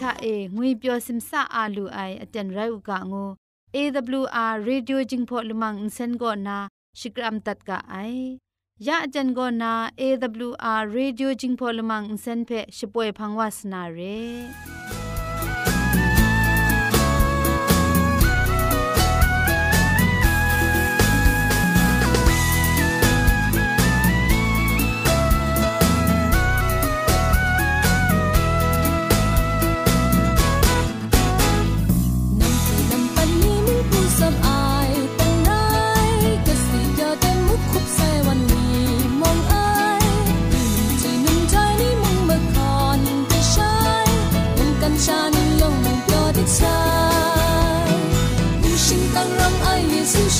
อชาเองวยเปียวซิมซาอาลูไออเจนไรอุกะงู AWR Radio Jingpho Lumang Insen go na Shikram tat ka ai ya ajan go na AWR Radio Jingpho Lumang Insen phe shpoe phangwas na re เชชิง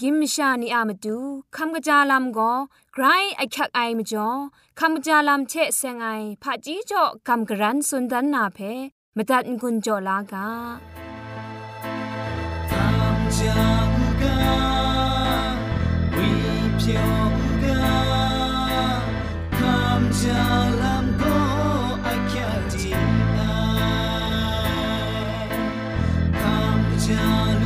กิมชานีอามาดูคำกะจาลำก็ไกรไอคักไอมจ่อคำกะจาลำเชะเซงไอผาจีจ่อคำกระรันสุนดันนาเพมตัดกุญจ่อลากาคำจากาวิเพียวกาคำจาลำก็ไอคักจีไอคำจาล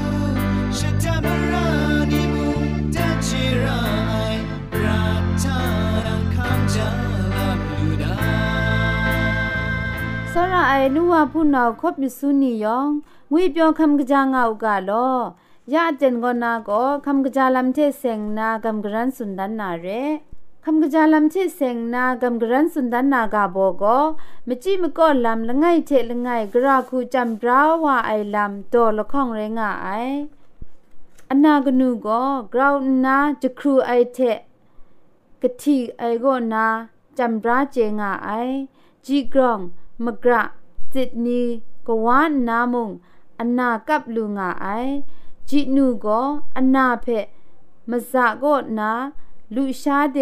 u kam นุวผู้นาคบมิสุนียองงွေပြောคำกะจางเอากาลอยาเจนกอนาก็คำกะจาลัมเทเซงนากำกรันสุนดันนาเรคำกะจาลัมเทเซงนากำกรันสุนดันนากาโบก็มจิมก็ลัมละไงเทละไงกราคูจำราวาไอลัมโตละข้องเรงาไออนนากนูก็กราวนาจะครูไอเทกะทีไอก็นาจำราเจงไอจีกรอง มกระจิตนีกวานนามุงอนากับลุงาไอจิตนูก็อนาเพมสะก็นาลุชาเด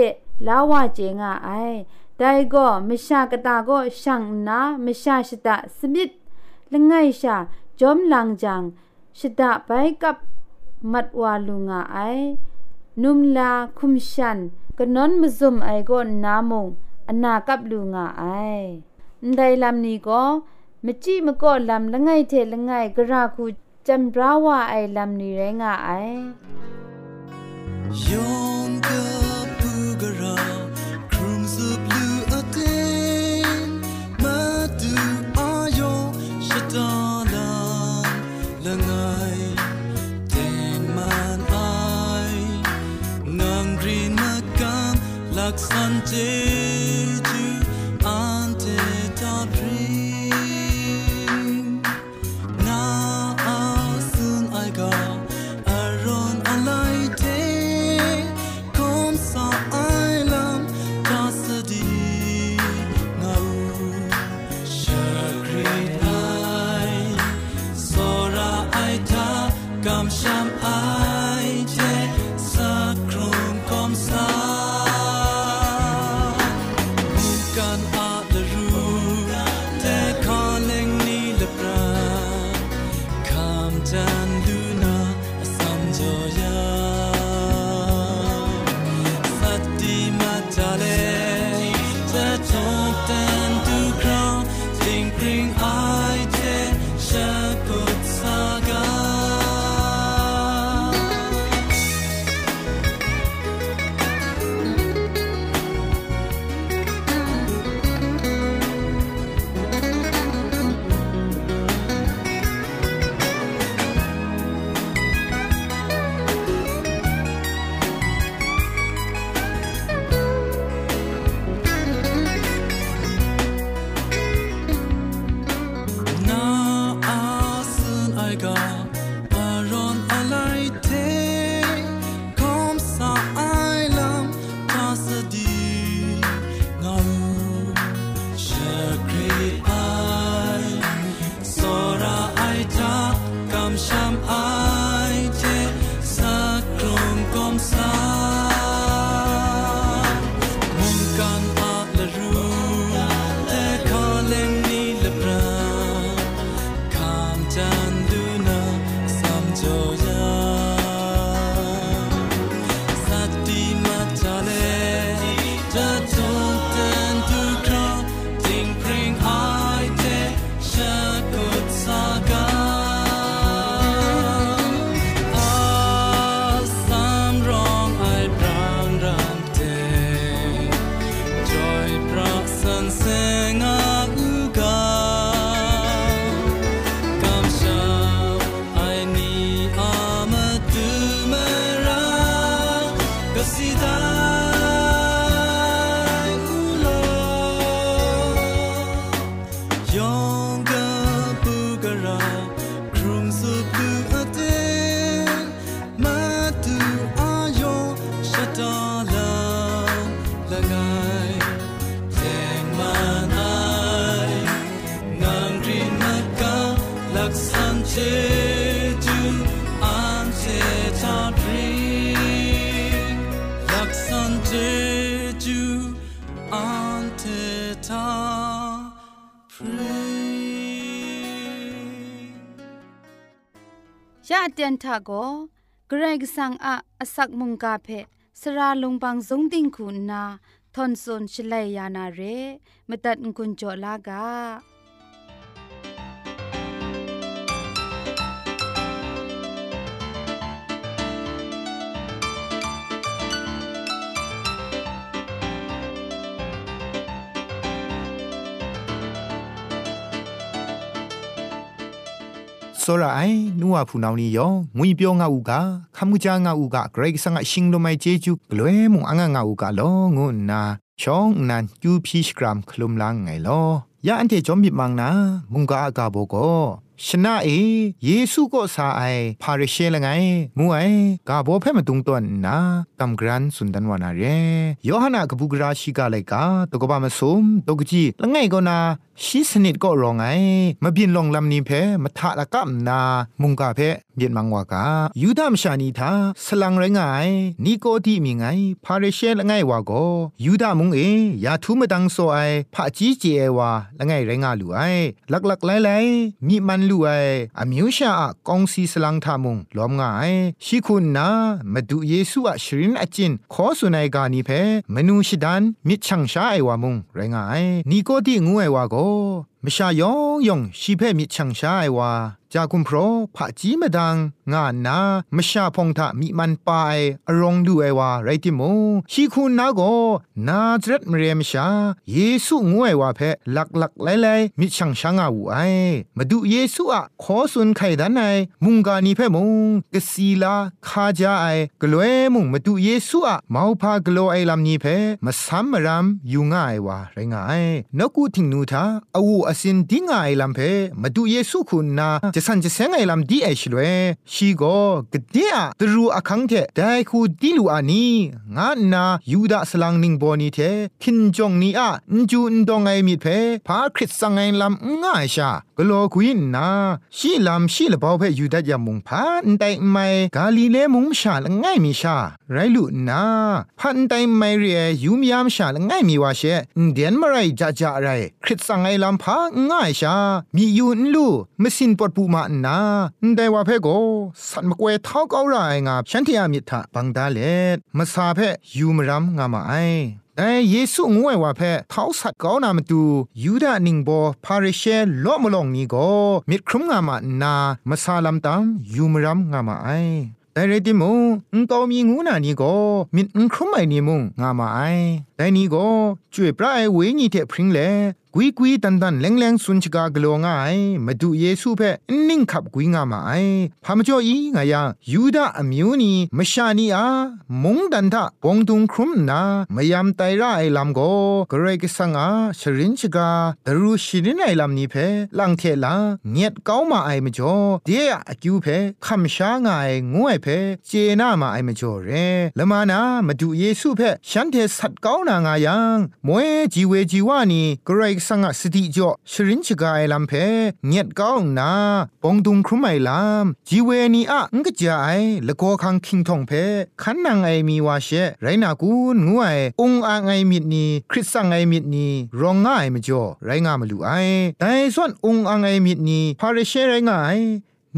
ลาวาเจงาไอได้ก็มชากตาก็ช่างนามชาชตะสมิดลงไงชาจอมลังจังชตะไปกับมัดวาลุงาไอนุมลาคุมชันก็นอนมซุมไอก็นามงอนากับลุงาไอะคูจำราว่าไอลำนี้แรงไอยองกะปูกระครุมซุบลูอเตนมาดูอายอชะตาลาละไงเตนมันไอนางรีนมากามลักสันเจจู 高山派。 ยะเตียนทาโกเกรกสังอะอสักมุงกาเพสระลงบางสงติงคุณนาทอนซนชลัยยานาเรมตัดกุญจลากา စောရအိုင်နူဝဖူနောင်နီယောငွေပြောငါဥကခမှုကြငါဥကဂရိတ်ဆန်ငါရှင်းလိုမိုင်ဂျေကျူဂလွဲမှုအငါငါဥကလောငုနာชองนันยูพีชกรัมคลุมลังไงลอยาอันเทจอมบิมังนามุงกาอากาโบโก ชนะเอเยซูก็สาไอพาริเชลไงมูไอกาโบเพ่มาตุงตวนนากำกรันสุนดันวานาเรยอหนากบุกราชิกาไลกาตกบามาสมตกจีละไงก็นาชีสนิดก็รองไงมาบินลองลำนี้เพมาทะละกัมนา มุงกาเพ เยนมังวากายูดามชานีทาสลังไรงไงนี่ก็ที่มีไงพาริเชละไงวาโกยูดามุงเอยาทุมดังโซไอพระจีเจวาละไงไรงาลูไอลักลักไลไลมีมันลูไออมิวชากองซีสลังทามุงล้อมง่ายชิคุณนามาดูเยซูอะชรินอจินขอสุนัยกานีเพมนูชิดันมิชังชาไอวามุงไรงายนี่ก็ที่งูไอวาโกมชายองยองชีเพมิชังชาไอวา จากุมพรผะจีมดัง งานนามชาพงทะมีมันปายอรองดูไอวาไรติโมชีคุณนาโกนาจรัดมเรียมชา เยซูงวยว่าเพหลักหลักไลไลมิชังชางาอูไอมาดูเยซูอะขอสุนไขดันไอมุงกานีเพมุงกสีลาคาจาไอกลวยมุงมาดูเยซูอะมาวพากลัวไอลำนี้เพมาซัมมรามยูง่ายวาไรงายนกูทิงนูทาอวูอสินดิงไอลำเพมาดูเยซูคุณนาจะสันจะเสงไอลำดีไอชลเวชีโกกเดียตรูอคังเทได้คูดีลูอานีงานนายูดาสลังนิงบอนีเทคินจงนีอะนจูนดองไอมีเพพาคริสสังไอลำง่ายชา กลัวกุยนนาชีลำชีละเบาเพยูดายามุงพานไดไม่กาลิเลมุงชาละง่ายมีชา ไรลุนาพันไดไม่เรียยูมยามชาละง่ายมีวาเชเดียนมาไรจะจะไรคริสสังไอลำพาง่ายชา มียูนลูมสินปดปูมานาได้ว่าเพโกสันมกเวท้าเกาไรงาฉันที่อามิทะบังดาเลมาซาเพยูมรำงามาไอ แต่เยซูงวยว่าเพท้าสัตว์ก้านามาดูยูดานิงโบพาริเชลอมลองนี้ก็มิดครุมงามานามาซาลัมตัมยูมรำงามาไอแต่เรติมุงอุตอมีงูนานี่ก็มิดอุครุมไอนี่มุงงามาไอแต่นี่ก็ช่วยปลายเวนี่เทพริงเล กุยกุยตันตันแรงแรงสุนชกากลัวง่ายมาดูเยซูเพ่นิ่งขับกุยงามาไอพามจ่ออีงายายูดาอมิวนีมชานีอามงดันทะปองตุงครุมนามยามไตระไอลำโกกรกสังอาชรินชกาดรูชิรินไอลำนี้เพ่ลังเทลาเงียดเก้ามาไอมจ่อเดียอคิวเพ่คำช้างายงวยเพ่เจน่ามาไอมจ่อเรละมานามาดูเยซูเพ่ฉันเทสัตเก้านางายังมวยจีเวจีวานีกรกสังสติจ่อชรินชกาไอลำเพเงียดก้าวนาปองดุงครุไมลำจีเวนีอะงกจายละโกคังคิงทองเพขันนางไอมีวาเชไรนากูงวยองอางไอมิดนีคริสสังไอมิดนีรองง่ายมจ่อไรงามลูไอแต่ส่วนองอางไอมิดนีพาเรเชไรง่าย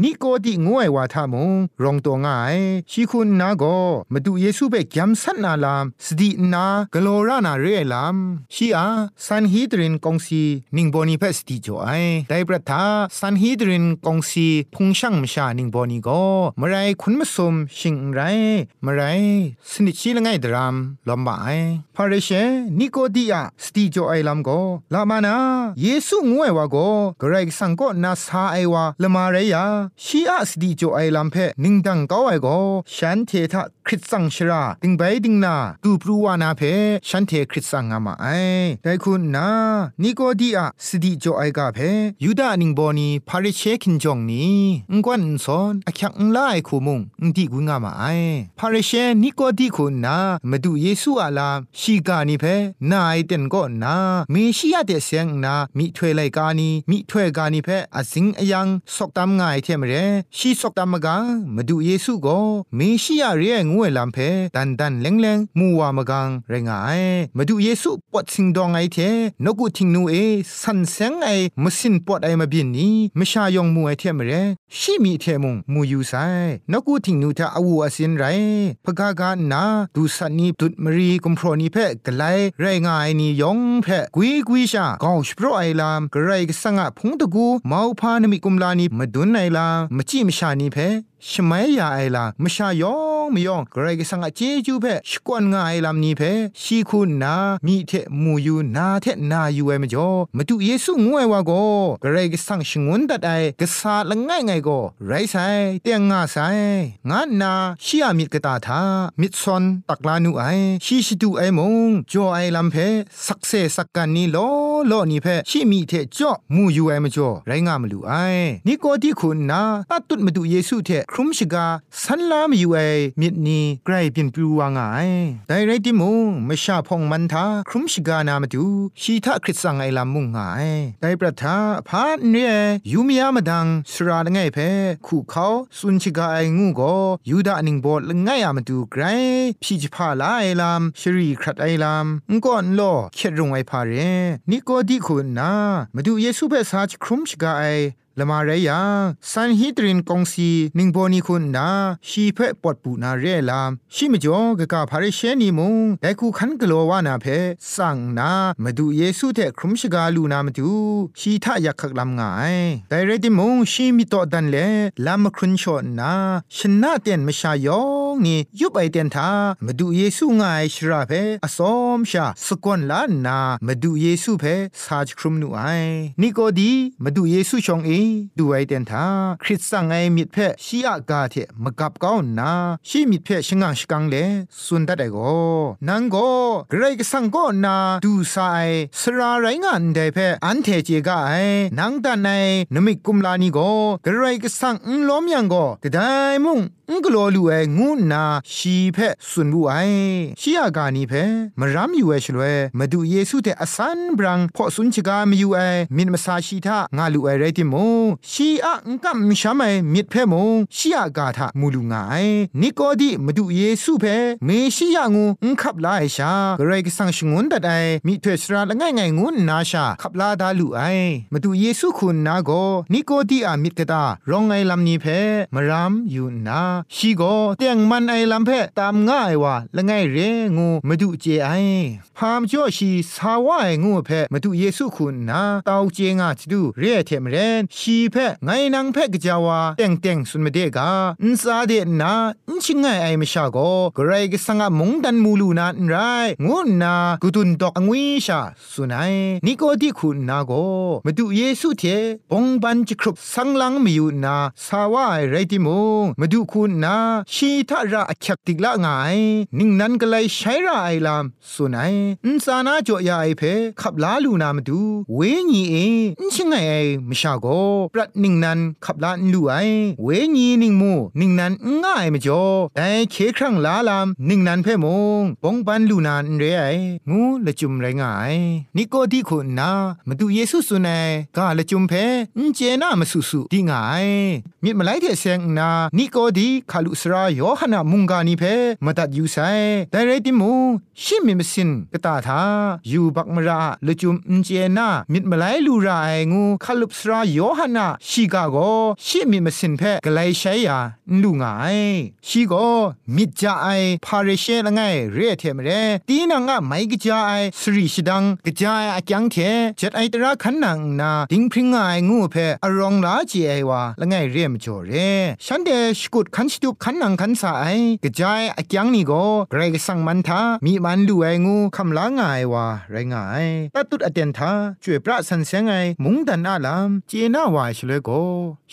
นี่ก็ดีงวยว่าทามงรองตัวง่ายชีคุณนาก็มาดูเยซูเบกยำสันนาลามสตินากโลรานาเรลามชีอาซันฮีดรินกองซีนิงบอนีเพสติจ่อได้ประทาซันฮีดรินกองซีพุงช่างมชานิงบอนีก็มไรคุณมาสมชิงไรมไรสนิชีละไงดรามลอมบายพาเรเชนิโกดีอาสติจ่อลามก็ลามานาเยซูงวยว่าก็กรกสังก็นาซาไอวาละมาเรียชีอาสดีโจไอลัมเพนิงดังก้าวไอโกฉันเททะคริสสังชราดิงไปดิงนาตูปรูวานาเพฉันเทคริสสังงามาไอแต่คุณนานิโกดีอาสดีโจไอกาเพยูดานิงบอนีพาริเชคินจงนีงกวนซอนอคักงลายคูมุงงดีกุงามาไอพาริเชนิโกดีคุณนามาดูเยซูอาลาชีกานิเพนาไอเต็นก็นาเมชิยาเดเซงนามิถวยไลกานีมิถวยกานิเพอสิงอยังสกตามง่ายเท่มเรชีสอกตามกามาดูเยซูก็เมชิยาเรียงวยลำเพดันดันเล็งเลงมัวมกังไรงายมาดูเยซูปวดสิงดองไอเทนกุทิงนูเอสันเซงไอมสินปวดไอมาบินนี้มชายองมัวเทมเรชิมีเทมุงมูยูไซนกุทิงนูทาอวูอสินไรพกากานาดูสันนีตุดมรีกุมพรนีเพกไลไรงายนียองเพกุยกุยชากาวชโปรไอรามไกลสังอาพงตะกูเมาพานมีกุมลานี่มาดุไนลาမကြည့်မရှာနေဖဲ รกสังะพงตะกูมาวพาไอลามจิมชานีเพชมัยยาไอลามชายองมยองกรกสังะเจจูเพชกวนงาไอลามนีเพชีคุณนามีเทมูยูนาเทนายูเอมจ่อมาดูเยซูงวยวาโกกระไรกสังชงวนตัดไอกษาละง่ายไงโกไรไซเตียงงาไซงานนาชียมิดกตาทามิดซอนตักลานูไอชีชิตูไอมงจอไอลำเพสักเซสักกันนี้ล้อล้อนี่เพชีมีเทจอมูยูไอมจ่อไรงามลูไอนี่ก็ที่คุณนาตัดตุดมาดูเยซูเทครุมชิกาสันลามอยู่ไอมิดนี้ไกรเปลี่ยนปลูวางไงแต่ไรที่มงไม่ชาพองมันทาครุมชิกานามาดูชีทาคริสสังไอลำมุงไงแต่ประทาพาเนี่ยยูมียามาดังสระไงเพคู่เขาสุนชิกาไองูก็ยูดานิงบอดง่ายามาดูไกรพี่จิพาลาไอลำชรีครัดไอลำงก่อนล้อเข็ดรงไอพาเรนี่ก็ดีคุณนะมาดูเยซูเปสาจครุมชิกาไอ ละมาเรียสันฮิตรินกองซีนิงโบนีคุณนาชีเพปอดปูนาเรลามชิมจ่อกะกะพาริเชนีมุงแต่คูขันกลัววานาเพสั่งนามาดูเยซูเทครุมชกาลูนามาดูชีทะยักขักลำงายแต่เรติมุงชีมิโตดันเลลามครุนชอนนาชนะเตียนมชายองนี่ยุบไอเตียนทามาดูเยซูงายชราเพอสอมชาสกอนลานนามาดูเยซูเพซาจครุมนูไอนี่ก็ดีมาดูเยซูชองเอดูไอเดนทาคริสสังไอมิดเพชียากาเทมกับก้าวนาชีมิดเพชงังชกังเลสุนดัดไอโกนังโกเกรกสังโกนาดูไซสราไรงานเดเพอันเทเจกาไอนังดันไนนมิกุมลานีโกเกรกสังอุล้อมยังโกกไดมุงอุกลอลูเองูนาชีเพสุนบุไอชียากานีเพมรามอยู่เอชลเวมาดูเยซูเตอสันบรังพอสุนชกามอยู่เอมินมาซาชีทางาลูเอเรติโมชีอะงกัมชามไอมิดเพมงชียากาทามูลูงายนิโกดีมาดูเยซูเพเมชียางูอุคับลาไอชากรกสังชงุนดัดไอมิเทสราละง่ายง่ายงูนาชาขับลาดาลูไอมาดูเยซูคุณนาโกนิโกดีอามิดกตารองไอลำนี้เพมรามอยู่นาชีโกเตียงมันไอลำเพตามง่ายว่าละง่ายเรงูมาดูเจไอพามจ่อชีสาวไองูเพมาดูเยซูคุณนาตาวเจงาจิดูเรียเทมเรนชีเพไงนางเพกจาวาเต็งเต็งสุนมเดกาอินซาเดนาอินชิงไงไอมชาโกกรกสังะมงดันมูลูนาไรงูนากุตุนดอกงวิชาสุนัยนิโกดิคุณนาโกมาดูเยซูเทบงบันจิครุบสังลังมีอยู่นาสาวาไรติมงมาดูคุณนาชีทาระอักติกละไงนิ่งนั้นก็เลยใช้ระไอลามสุนัยอินซานาจ่อยาไอเพขับลาลูนามาดูเวญีเออินชิงไงไอมชาโกปรัดนิ่งนั้นขับลานลูไอเวญีนิ่งมูนิ่งนั้นง่ายมจ่อแต่เคครั้งลาลามนิ่งนั้นเพ่มงบงบันลูนานเรไองูละจุมไรง่ายนิโกดีคุณนามาดูเยซูสุนัยกาละจุมเพอินเจน่ามาสุสุดีง่ายมิดมาไลเทเซงนานิโกดีคาลุสราโยหนามุงกานีเพมาตัดยูไซแต่เรติมูชิมิมสินกตาทาอยู่บักมราละจุมเจน่ามิดมาไลลูราไองูคาลุสราโยหนาชีกาโกชิมิมสินเพกไลใช้ยาลูงายชีโกมิดจาไอพาเรเชละไงเรเทมเรตีนังอะไม่กจาไอสรีชดังกจาไอจังเทจัดไอตระขันนังนาดิงพริงไองูเพอรองลาจีไอวาละไงเรียมจ่อเรฉันเดชกุดขันสตุขันนังขันสาไอกจายอจังนี่โกเกรกสังมันทามีมันดูไองูคำลางไงวาไรงายตัดตุดอเดนทาช่วยพระสันเสงไงมุงดันอาลามเจน่าวายชเลโก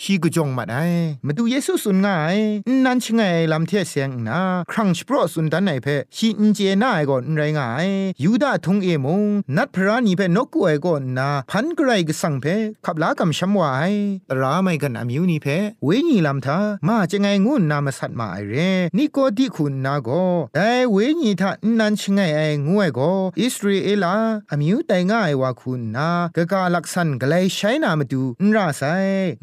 ชีกจงมาได้มาดูเยซูสุนง่ายนั่นชงไงลำเทเสียงนาครั้งสปรสุนดันไหนเพชีอินเจน่าไอก่อนไรงายยูดาทงเอมงนัดพระนีเพนกกูไอก่อนนาพันกไรกสั่งเพขับลากำชำวายตราไม่กันอามิวนี่เพเวญีลำทามาจะไงงูนามาสัตมาไอเรนิโกดิคุณนาโกแต่เวญีทะนันชงไงไองวยโกอิสราเอลาอมิวไตง่ายว่าคุณนากะกาลักษันกะไลใช้นามาดูนราไซ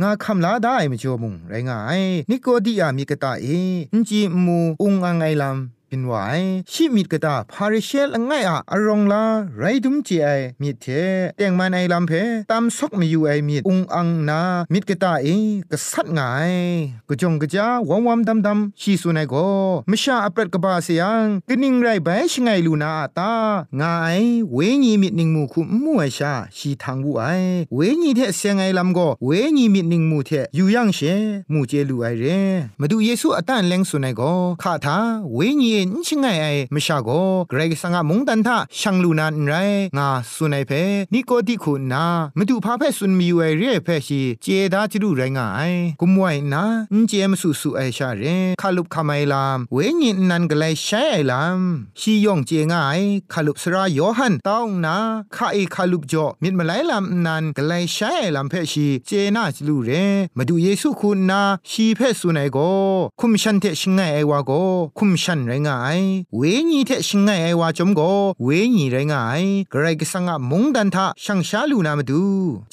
งาคำลาได้มจ่อมุงไรงายนิโกดิอามีกะตาเออินจีมูอุงอังไงลำ เป็นไวชิมิดกตาพาริเชลง่ายอะอารองลาไรดุมเจไอมิดเทเตียงมันไอลำเพตามซอกมีอยู่ไอมิดอุงอังนามิดกตาเอกษัดง่ายกจงกะจาวอมวมดำดำชีสุนัยโกมชาอัปรดกบาเสียงกนิ่งไรใบชงไงลูนาตางายเวญีมิดนิงมูคุมวยชาชีทางบูไอเวญีเทเสียงไอลำโกเวญีมิดนิงมูเทอยู่ยังเชมูเจลูไอเรมาดูเยซูอตันเลงสุนัยโกข้าทาเวญีนชิงไงไอมชาโกเกรกสังะมงตันทาช่างลูนันไรงาสุนัยเพนิโกติคุณนามาดูพาเพสุนมีเวเรเพชีเจดาจิรุไรงายกุมวยนาอินเจมสุสุไอชาเรคาลุบคาไมลามเวญินนันกไลใช้ไอลามชียองเจงายคาลุบสระโยฮันต้องนาคาเอคาลุบจ่อมิดมาไลลามนันกไลใช้ไอลามเพชีเจนาจิลุเรมาดูเยซูคุณนาชีเพสุนัยโกคุมชันเทชิงไงไอวาโกคุมชันไรงายเวญีเทชิงไงไอวาจมโกเวญีไรงายกระไรกสังะมงดันทะช่างชาลูนามาดู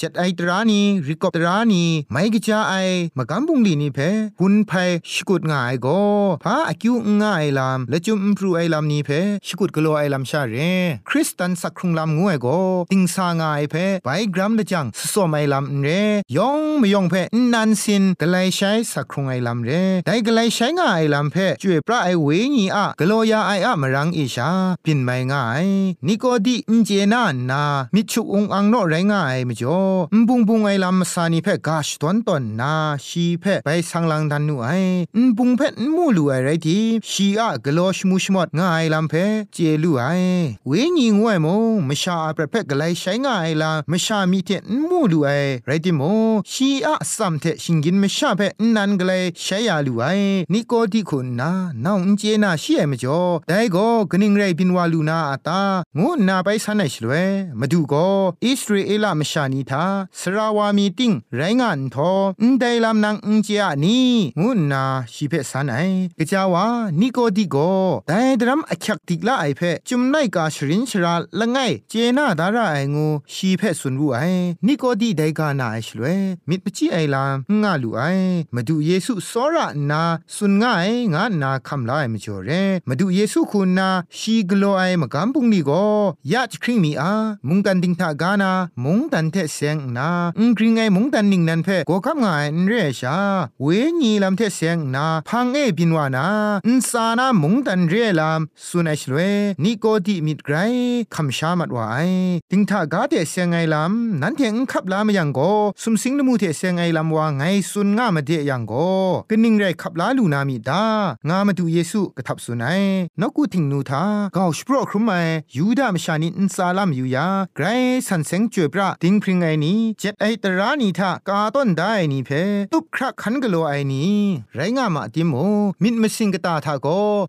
จัดไอตรานีริกอบตรานีไม่กจาไอมากำบุงลีนี่เพหุนไพชกุดง่ายโกพาอคิวง่ายลามและจุมพรูไอลามนี่เพชกุดกโลไอลามชาเรคริสตันสักครุงลามงวยโกติงสาง่ายเพไปกรัมละจังสสอมไอลามเรยองไม่ยองเพนันสินกไลใช้สักครุงไอลามเรได้กไลใช้ง่ายลามเพจ่วยพระไอเวญีอะกลัวยาไออะมรังอิชาปินไม่ง่ายนิโกดีอินเจนานามิชุองอังโนไรง่ายมจ่อมบุงบุงไอลำสานีเพกาชตอนตอนนาชีเพไปสังลังดันนูไอมบุงเพมูลูไอไรทีชีอะกโลชมุชมดง่ายลำเพเจลูไอเวญีงวยโมมชาประเพกไลใช้ง่ายลามชามีเทมูลูไอไรติโมชีอะสัมเทชิงกินมชาเพนันกไลใช้ยาลูไอนิโกดีคุณนาน้องเจนาชีเอมจ่อแต่ก็กนิ่งไรบินวาลูนาอาตางูนาไปสันไหนชลเวมาดูก็อิสราเอลมชานีทาสราวามีติงไรงานทออุนไดลำนางอุนเจียนีงูนาชีเพสันไหนกจาวานิโกดิโกแต่ดรัมอคักติกละไอเพจุมไนกาชรินชราละไงเจนาดาราไองูชีเพสุนรูไอนิโกดีไดกานาไอชลเวมิดปจิไอลางาลูไอมาดูเยซูสอระนาสุนง่ายงานาคำลายมจ่อเรมาดูเยซูคุณนาชีกโลไอมากำปุงนี่ก็ยะจคริงมีอามุงกันดิงทากานามุงตันเทเซงนาอุ้งกริงไอมุงตันนิงนันเพก็คำงายนเรชาเวญีลำเทเซงนาพังเอบินวานาอุนสานามุงตันเรลามสุนัยชลเวนิโกดีมิดไกรคำชามัดวาไอดิงทากาเทเซงไอลำนั้นเทงขับลามยังก็สุมสิงนมูเทเซงไอลำว่าไงสุนง่ามาเดยังก็กนิงไรขับลาลูนามีดางามาดูเยซูกระทับสุนัยนกูทิงนูทาก้าวสปรครุมไอยูดามชานินซาลามอยู่ยาไกรสันเซงจวยปราดิงพริงไอนี้เจ็ดไอตรานีทากาต้นได้นี่เพตุบครักขันกโลไอนี้ไรงามาติโมมิดมสิงกตาทาโก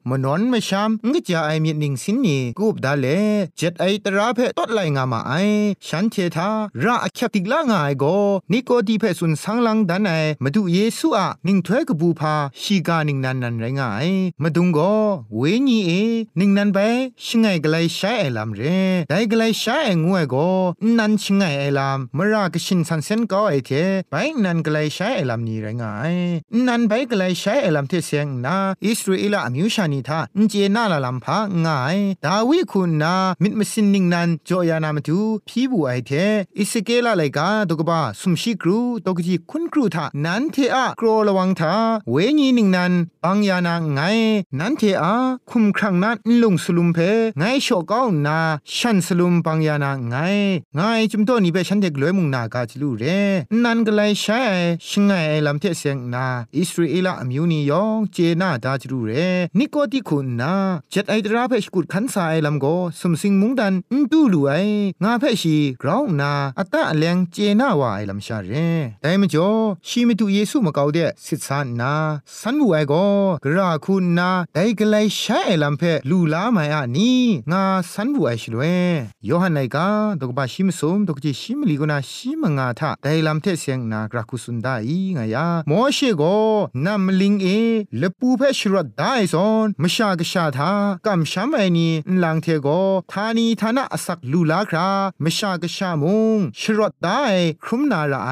มนอนมชามงกจาไอมิดนิงสินนี่กูบดาเลเจ็ดไอตราเพตดไลงามาไอฉันเททาราอคัติกลางายโกนิโกดีเพสุนสังลังดันไอมาดูเยซูอะนิงถวยกบูพาชีกานิงนันนันไรงายมาดุงโกเวญีเอนิงนันไปชิงไงกไลใช้ไอลำเรได้กไลใช้ไองวยโกนันชิงไงไอลำมรากชินสันเซนก็ไอเทไปนันกไลใช้ไอลำนี้ไรงายนันไปกไลใช้ไอลำเทเสียงนาอิสราเอลอมิวชานีทาเจนาลาลำพางาย ดาวิคุณนามิดมสินนิ่งนันจอยานามาดูพีบูไอเทอิสเกลาไลกาตกบ้าสุมชิกรูตกจีคุณครูทานันเทอะกรอระวังทาเวญีนิ่งนันปังยานาไงนันเทอะคุมครั้งนั้นลุงสลุมเพไงโชก้าวนาฉันสลุมปังยานาไงไงจุมโตนี่เปฉันเด็กลวยมุงนากาจิลูเรนันก็เลยใช้ชิงไงลำเทเซงนาอิสราเอลอมิวนิยองเจนาดาจิลูเรนิโกติคุณนาเจ็ดไอตราเพชกุดขันสายลำโกสมสิงมุงดันอุดูลูไองาเพชีกราวนาอัตตะแลงเจนาวาไอลำชาเรแต่มจ่อชีมิตุเยซูมะกาวเดสิทธานาสันบูไอโกกราคุณนาไดกลใช้ลัมเพลูลาไมอานีงาสันบูไอชลเวยอหันไนกาดกบาชิมสมดกจิชิมลีกนาชิมงาทาไดลัมเทเสียงนากราคุสุนไดงายาโมเชโกนามลิงเอลปูเพชรดไดซอนมชากชาทากัมชามไอนีลังเทโกทานีทานะอสักลูลาครามชากชามุงชรดไดครุมนาราไอ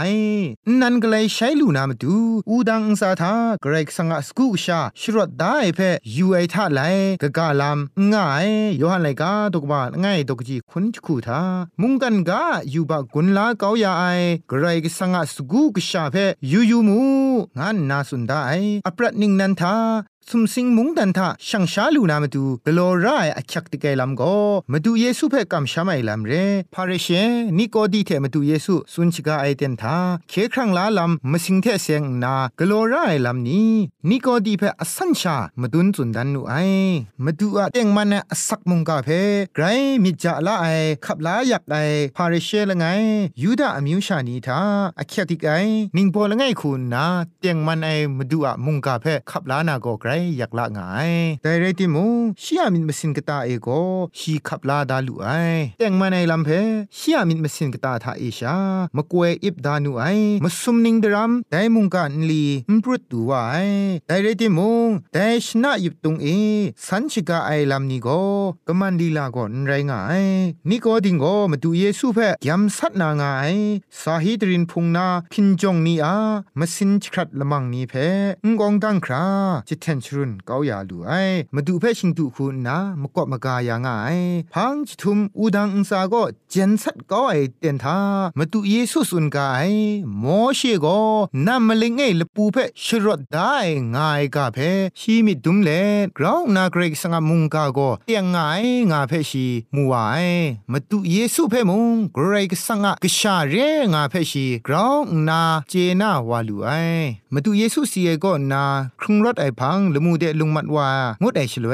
นันกเลยใช้ลูนามดูอูดังซาทาเกรกสังกสกุชาชรดไดเพยูไอท่าไลกะกาลามง่ายยอหันไลกาตกบาง่ายตกจีคุนจคูทามุงกันกาอยู่บากุนลาเกาอยาไอกรกสังกสกุกชาเพยูยูมูงานนาสุนไดอปรัดนิงนันทา สุมสิงมุงดันทะช่างชาลูนามาดูกลอรายอักยักตะเกลำก็มาดูเยซูเพ่กำชาไม่ลำเรพาเรเชนิโกดีเทมาดูเยซูสุนชิกาไอเตนทาเคครั้งลาลำมาสิงเทเสียงนากลอรายลำนี้นิโกดีเพ่อสัญชามาดุนจุนดันนูไอมาดูอะเต็งมันเนสักมุงกาเพ่ไกรมิจาละไอขับลาอยากไอพาเรเชละไงยูดาอมิวชานีทาอักยักติกไอนิงโปละไงคุณนาเต็งมันไอมาดูอะมุงกาเพ่ขับลานาโกไกรอยากละไงแต่เรติมูชียมินมสินกตาเอโกชีขับลาดาลุไอแต่งมาในลำเพชียมินมสินกตาทาเอชามะกวยอิบดานุไอมสุมนิงดรัมไดมุงกันลีมปรุตตัวไอแต่เรติมูแต่ชนะยิบตุงเอสันชิกาไอลำนี้โกกมันดีลาก่อนไรงายนี่ก็ดิงโกมาดูเยซูเพ่ยำสัตนางายสาฮิดรินพุงนาพินจงนีอามสินชครัดละมังนี้เพงกองดังคราจิตเทนชรุนก้ายาลูไอมาดูเพชิงดูคุณนะมกอมากายางไงพังจิทุมอูดังอุสาก็เจนสัดก้อยเตียนทามาดูเยซูสุนกายโมเชก็นำมะเลงเอลปูเพชรดได้ง่ายกาเพชีมิดุมเลกราวนาเกรกสังมุงกาโกเตียงง่ายงาเพชีมัวไอมาดูเยซูเพมุงเกรกสังกชาเรงาเพชีกราวนาเจนาวาลูไอ มาดูเยซูเสียก็นาครุงรถไอพังละมูเดลุงมัดว่างดไอชลเว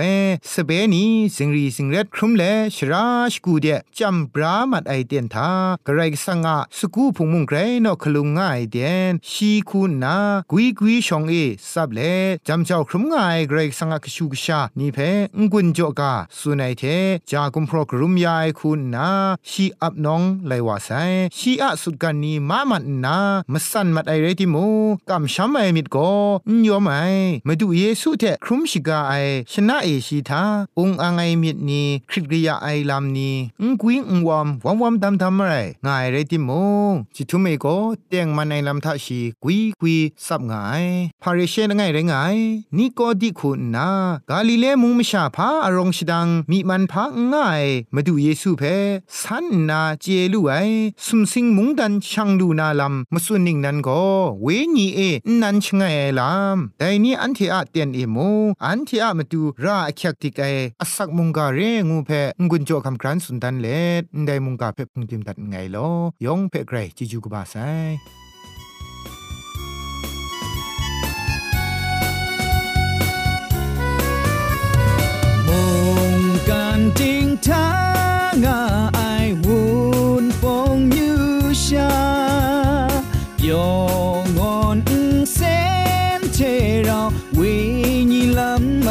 สเปนีสิงรีสิงเร็ดครุมเลชราชกูเดจำบรามัดไอเดียนทากระไรสังะสกูพุงมุงไกรนอคลุงง่ายเดียนชีคูนากุยกุยชองเอซับเลจำเจ้าครุมง่ายกระไรสังะกชูกชานี่เพงกุนจอกาสุนัยเทจากุมพรกรุมยายคุณนาชีอับน้องไลวาไซชีอะสุดกันนีมามันนามสันมัดไอเรติมูกำช้ำไอมิดกนยอมไอมาดูเยซูเทครุมชิกาไอชนะเอชีทาองอังไอมิดนีคริกริยาไอลามนีอุ้งกุยงวอมวอมวอมดำทำอะไรง่ายเรติมงจิทุเมโกเตียงมันไอลำทัชีกุยกุยสับง่ายพาริเชนง่ายไรง่ายนี่ก็ดิคุณนากาลิเลมุงมชาพาอารมชิดังมีมันพาง่ายมาดูเยซูเพสันนาเจลูไอสุมสิงมุงดันช่างดูนาลำมาสุนิงนั้นก็เวนีเอนันชงไงลำแต่นี้อันที่อาเตียนเอโมอันที่อามาดูราอคักติกไออสักมุงกาเรงูเพงุนโจคำครันสุนดันเลได้มุงกาเพพุงติมตัดไงลอยองเพไกรจิจูกบาไซ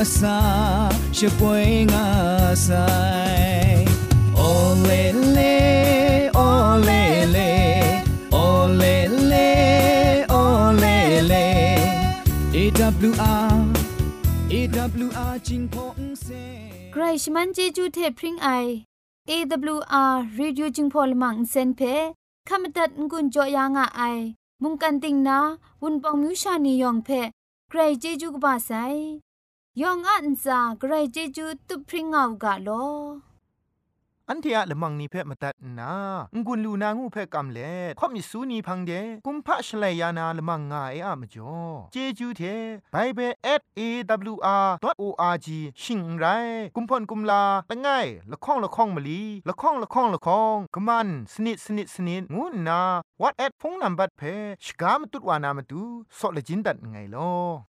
lắm mà xa sẽ quay ngã sai ô lê lê ô lê lê ô lê lê ô lê lê AWR AWR จิงพงเซใครชมันเจจูเทพริงไอ AWR Radio จึงพอลมังเซนเพขามตัดงุนจอยางอไอ มุงกันติงนาวุนปองมิวชานียองเพใครเจจูกบาไซ ยองอันซาใครเจจูตุพริงเอากาโลอันที่อะละมังนิเพ่มาตัดนางุนลูนางูเพ่กำเล่ข่อมิสูนีพังเดกุมพะชเลยานาละมังงาเออะมจ่อเจจูเทไบเบิล @awr.org ชิงไรกุมพ่นกุมลาละง่ายละข้องละข้องมะลีละข้องละข้องละข้องกะมันสนิดสนิดสนิดงูนา what at พงนัมบัดเพชกามตุดวานามตุซอเลจินดัดไงลอ